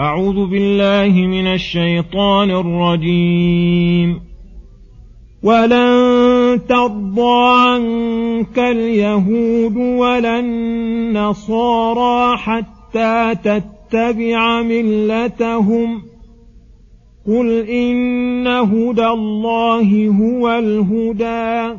أعوذ بالله من الشيطان الرجيم. ولن ترضى عنك اليهود ولا النصارى حتى تتبع ملتهم. قل إن هدى الله هو الهدى.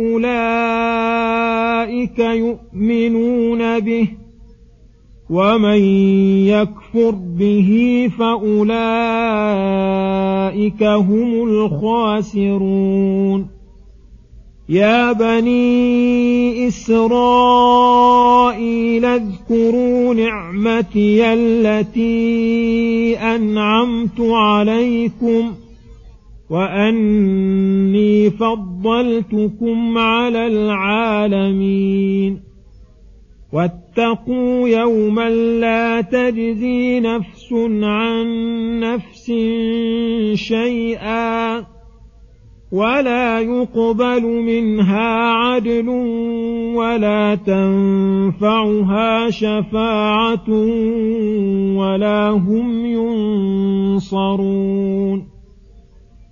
أولئك يؤمنون به ومن يكفر به فأولئك هم الخاسرون. يا بني إسرائيل اذكروا نعمتي التي أنعمت عليكم ۖ وأني فضلتكم على العالمين. واتقوا يوما لا تجزي نفس عن نفس شيئا ولا يقبل منها عدل ولا تنفعها شفاعة ولا هم ينصرون.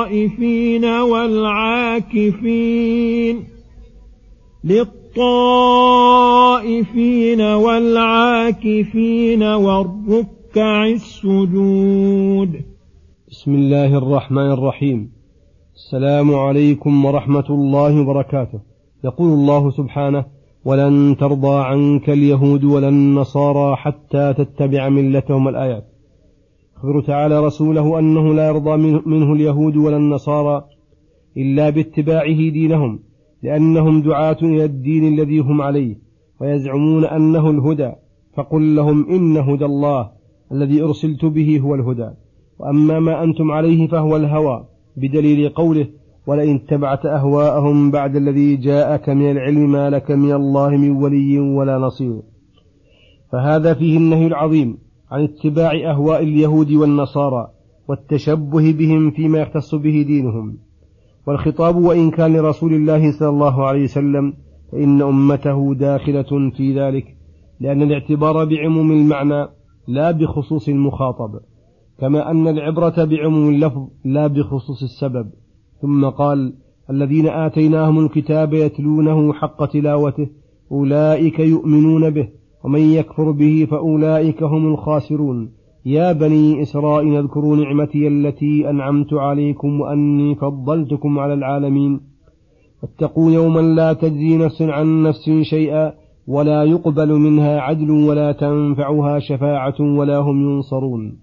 للطائفين والعاكفين للطائفين والعاكفين والركع السجود. بسم الله الرحمن الرحيم. السلام عليكم ورحمة الله وبركاته. يقول الله سبحانه ولن ترضى عنك اليهود ولا النصارى حتى تتبع ملتهم الآيات. يخبر تعالى رسوله أنه لا يرضى منه اليهود ولا النصارى إلا باتباعه دينهم لأنهم دعاة إلى الدين الذي هم عليه ويزعمون أنه الهدى فقل لهم إن هدى الله الذي أرسلت به هو الهدى وأما ما أنتم عليه فهو الهوى بدليل قوله ولئن اتبعت أهواءهم بعد الذي جاءك من العلم ما لك من الله من ولي ولا نصير فهذا فيه النهي العظيم عن اتباع أهواء اليهود والنصارى والتشبه بهم فيما يختص به دينهم. والخطاب وإن كان لرسول الله صلى الله عليه وسلم فإن أمته داخلة في ذلك لأن الاعتبار بعموم المعنى لا بخصوص المخاطب كما أن العبرة بعموم اللفظ لا بخصوص السبب. ثم قال الذين آتيناهم الكتاب يتلونه حق تلاوته أولئك يؤمنون به. ومن يكفر به فأولئك هم الخاسرون. يا بني إسرائيل اذكروا نعمتي التي أنعمت عليكم وأني فضلتكم على العالمين. واتقوا يوما لا تجزي نفس عن نفس شيئا ولا يقبل منها عدل ولا تنفعها شفاعة ولا هم ينصرون.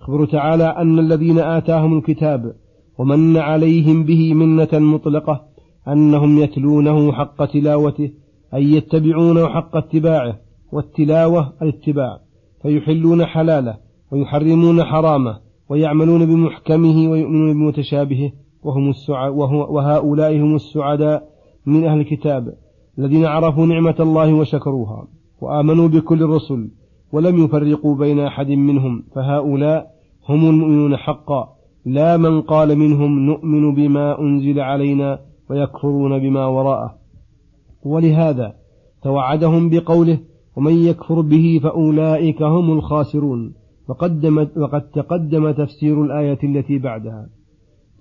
اخبر تعالى أن الذين آتاهم الكتاب ومن عليهم به منة مطلقة أنهم يتلونه حق تلاوته أي يتبعونه حق اتباعه والتلاوة الاتباع فيحلون حلاله ويحرمون حرامه ويعملون بمحكمه ويؤمنون بمتشابهه وهم وهو وهؤلاء هم السعداء من أهل الكتاب الذين عرفوا نعمة الله وشكروها وآمنوا بكل الرسل ولم يفرقوا بين أحد منهم فهؤلاء هم المؤمنون حقا لا من قال منهم نؤمن بما أنزل علينا ويكفرون بما وراءه. ولهذا توعدهم بقوله ومن يكفر به فأولئك هم الخاسرون. وقدمت وقد تقدم تفسير الآية التي بعدها.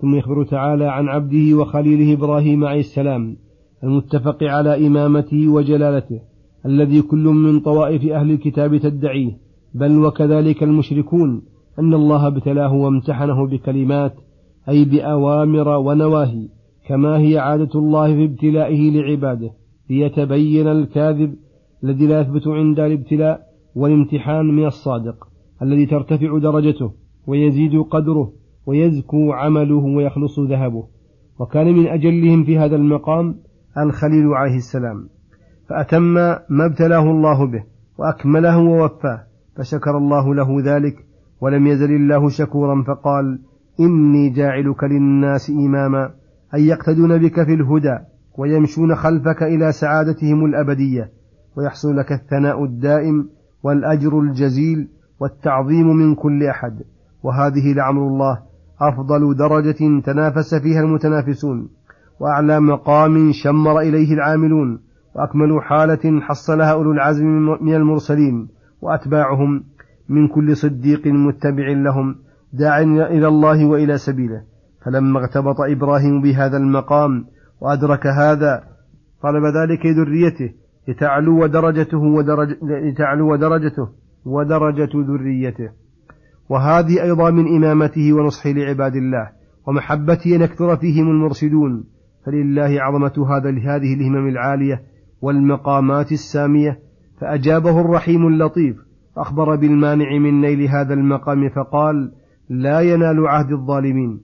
ثم يخبر تعالى عن عبده وخليله إبراهيم عليه السلام المتفق على إمامته وجلالته الذي كل من طوائف أهل الكتاب تدعيه. بل وكذلك المشركون أن الله ابتلاه وامتحنه بكلمات أي بأوامر ونواهي كما هي عادة الله في ابتلائه لعباده ليتبين الكاذب الذي لا يثبت عند الابتلاء والامتحان من الصادق الذي ترتفع درجته ويزيد قدره ويزكو عمله ويخلص ذهبه. وكان من أجلهم في هذا المقام الخليل عليه السلام. فأتم ما ابتلاه الله به وأكمله ووفاه فشكر الله له ذلك ولم يزل الله شكورا فقال إني جاعلك للناس إماما أن يقتدون بك في الهدى ويمشون خلفك إلى سعادتهم الأبدية. ويحصل لك الثناء الدائم والأجر الجزيل والتعظيم من كل أحد. وهذه لعمر الله أفضل درجة تنافس فيها المتنافسون. وأعلى مقام شمر إليه العاملون. وأكمل حالة حصلها أولو العزم من المرسلين. وأتباعهم من كل صديق متبع لهم داع إلى الله وإلى سبيله. فلما اغتبط إبراهيم بهذا المقام وأدرك هذا طلب ذلك لذريته لتعلو درجته ودرج لتعلو درجته ودرجة ذريته. وهذه أيضا من إمامته ونصحه لعباد الله ومحبته أن يكثر فيهم المرشدون. فلله عظمة هذا لهذه الهمم العالية والمقامات السامية. فأجابه الرحيم اللطيف أخبر بالمانع من نيل هذا المقام فقال لا ينال عهد الظالمين.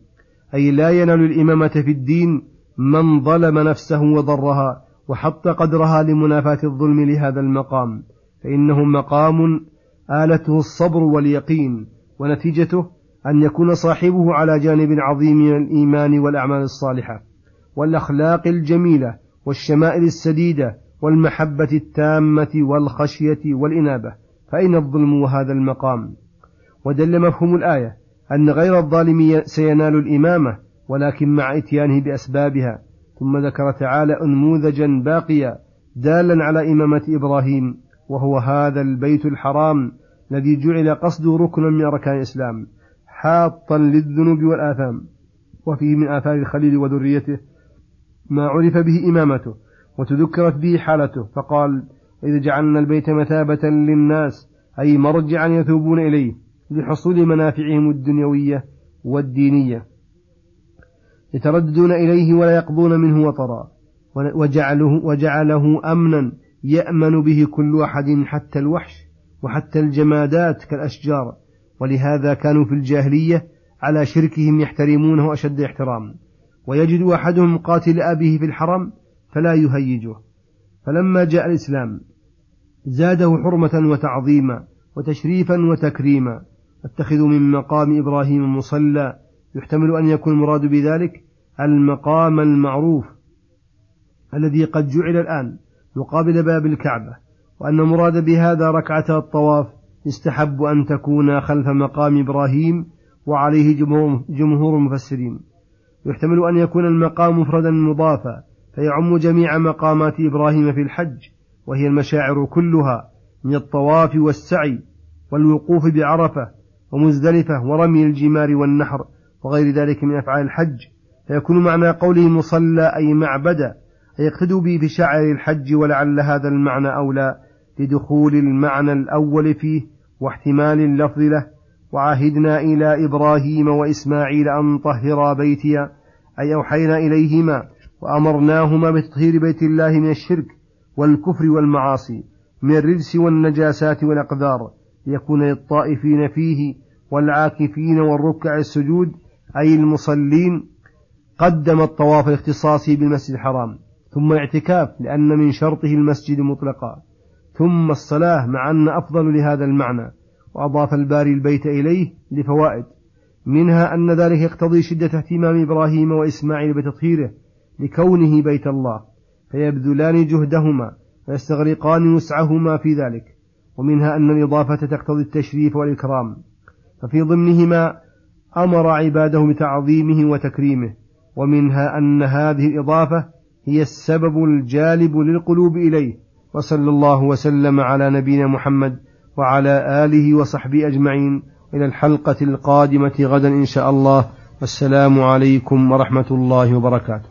أي لا ينال الإمامة في الدين من ظلم نفسه وضرها. وحط قدرها لمنافاة الظلم لهذا المقام فإنه مقام آلته الصبر واليقين ونتيجته أن يكون صاحبه على جانب عظيم من الإيمان والأعمال الصالحة والأخلاق الجميلة والشمائل السديدة والمحبة التامة والخشية والإنابة فأين الظلم وهذا المقام. ودل مفهوم الآية أن غير الظالم سينال الإمامة ولكن مع إتيانه بأسبابها. ثم ذكر تعالى أنموذجا باقيا دالا على إمامة إبراهيم وهو هذا البيت الحرام الذي جعل قصده ركنا من أركان الإسلام حاطا للذنوب والآثام وفيه من آثار الخليل وذريته ما عرف به إمامته وتذكرت به حالته فقال إذ جعلنا البيت مثابة للناس أي مرجعا يثوبون إليه لحصول منافعهم الدنيوية والدينية. يترددون إليه ولا يقضون منه وطرا. وجعله, وجعله أمنا يأمن به كل أحد حتى الوحش وحتى الجمادات كالأشجار. ولهذا كانوا في الجاهلية على شركهم يحترمونه أشد احترام. ويجد أحدهم قاتل أبيه في الحرم فلا يهيجه. فلما جاء الإسلام زاده حرمة وتعظيما وتشريفا وتكريما. اتخذوا من مقام إبراهيم مصلى يحتمل أن يكون المراد بذلك المقام المعروف الذي قد جعل الآن مقابل باب الكعبة وأن المراد بهذا ركعة الطواف يستحب أن تكون خلف مقام إبراهيم وعليه جمهور المفسرين. يحتمل أن يكون المقام مفردا مضافا فيعم جميع مقامات إبراهيم في الحج وهي المشاعر كلها من الطواف والسعي والوقوف بعرفة ومزدلفة ورمي الجمار والنحر وغير ذلك من أفعال الحج فيكون معنى قوله مصلى أي معبدا أي يقتدوا به في شعر الحج ولعل هذا المعنى أولى لدخول المعنى الأول فيه واحتمال اللفظ له. وعهدنا إلى إبراهيم وإسماعيل أن طهرا بيتي أي أوحينا إليهما وأمرناهما بتطهير بيت الله من الشرك والكفر والمعاصي من الرجس والنجاسات والأقذار ليكون للطائفين فيه والعاكفين والركع السجود أي المصلين قدم الطواف لاختصاصه بالمسجد الحرام ثم الاعتكاف لأن من شرطه المسجد مطلقا ثم الصلاة مع أن أفضل لهذا المعنى وأضاف الباري البيت إليه لفوائد منها أن ذلك يقتضي شدة اهتمام إبراهيم وإسماعيل بتطهيره لكونه بيت الله فيبذلان جهدهما ويستغرقان وسعهما في ذلك ومنها أن الإضافة تقتضي التشريف والإكرام ففي ضمنهما أمر عباده بتعظيمه وتكريمه ومنها أن هذه الإضافة هي السبب الجالب للقلوب إليه. وصلى الله وسلم على نبينا محمد وعلى آله وصحبه أجمعين. إلى الحلقة القادمة غدا إن شاء الله. والسلام عليكم ورحمة الله وبركاته.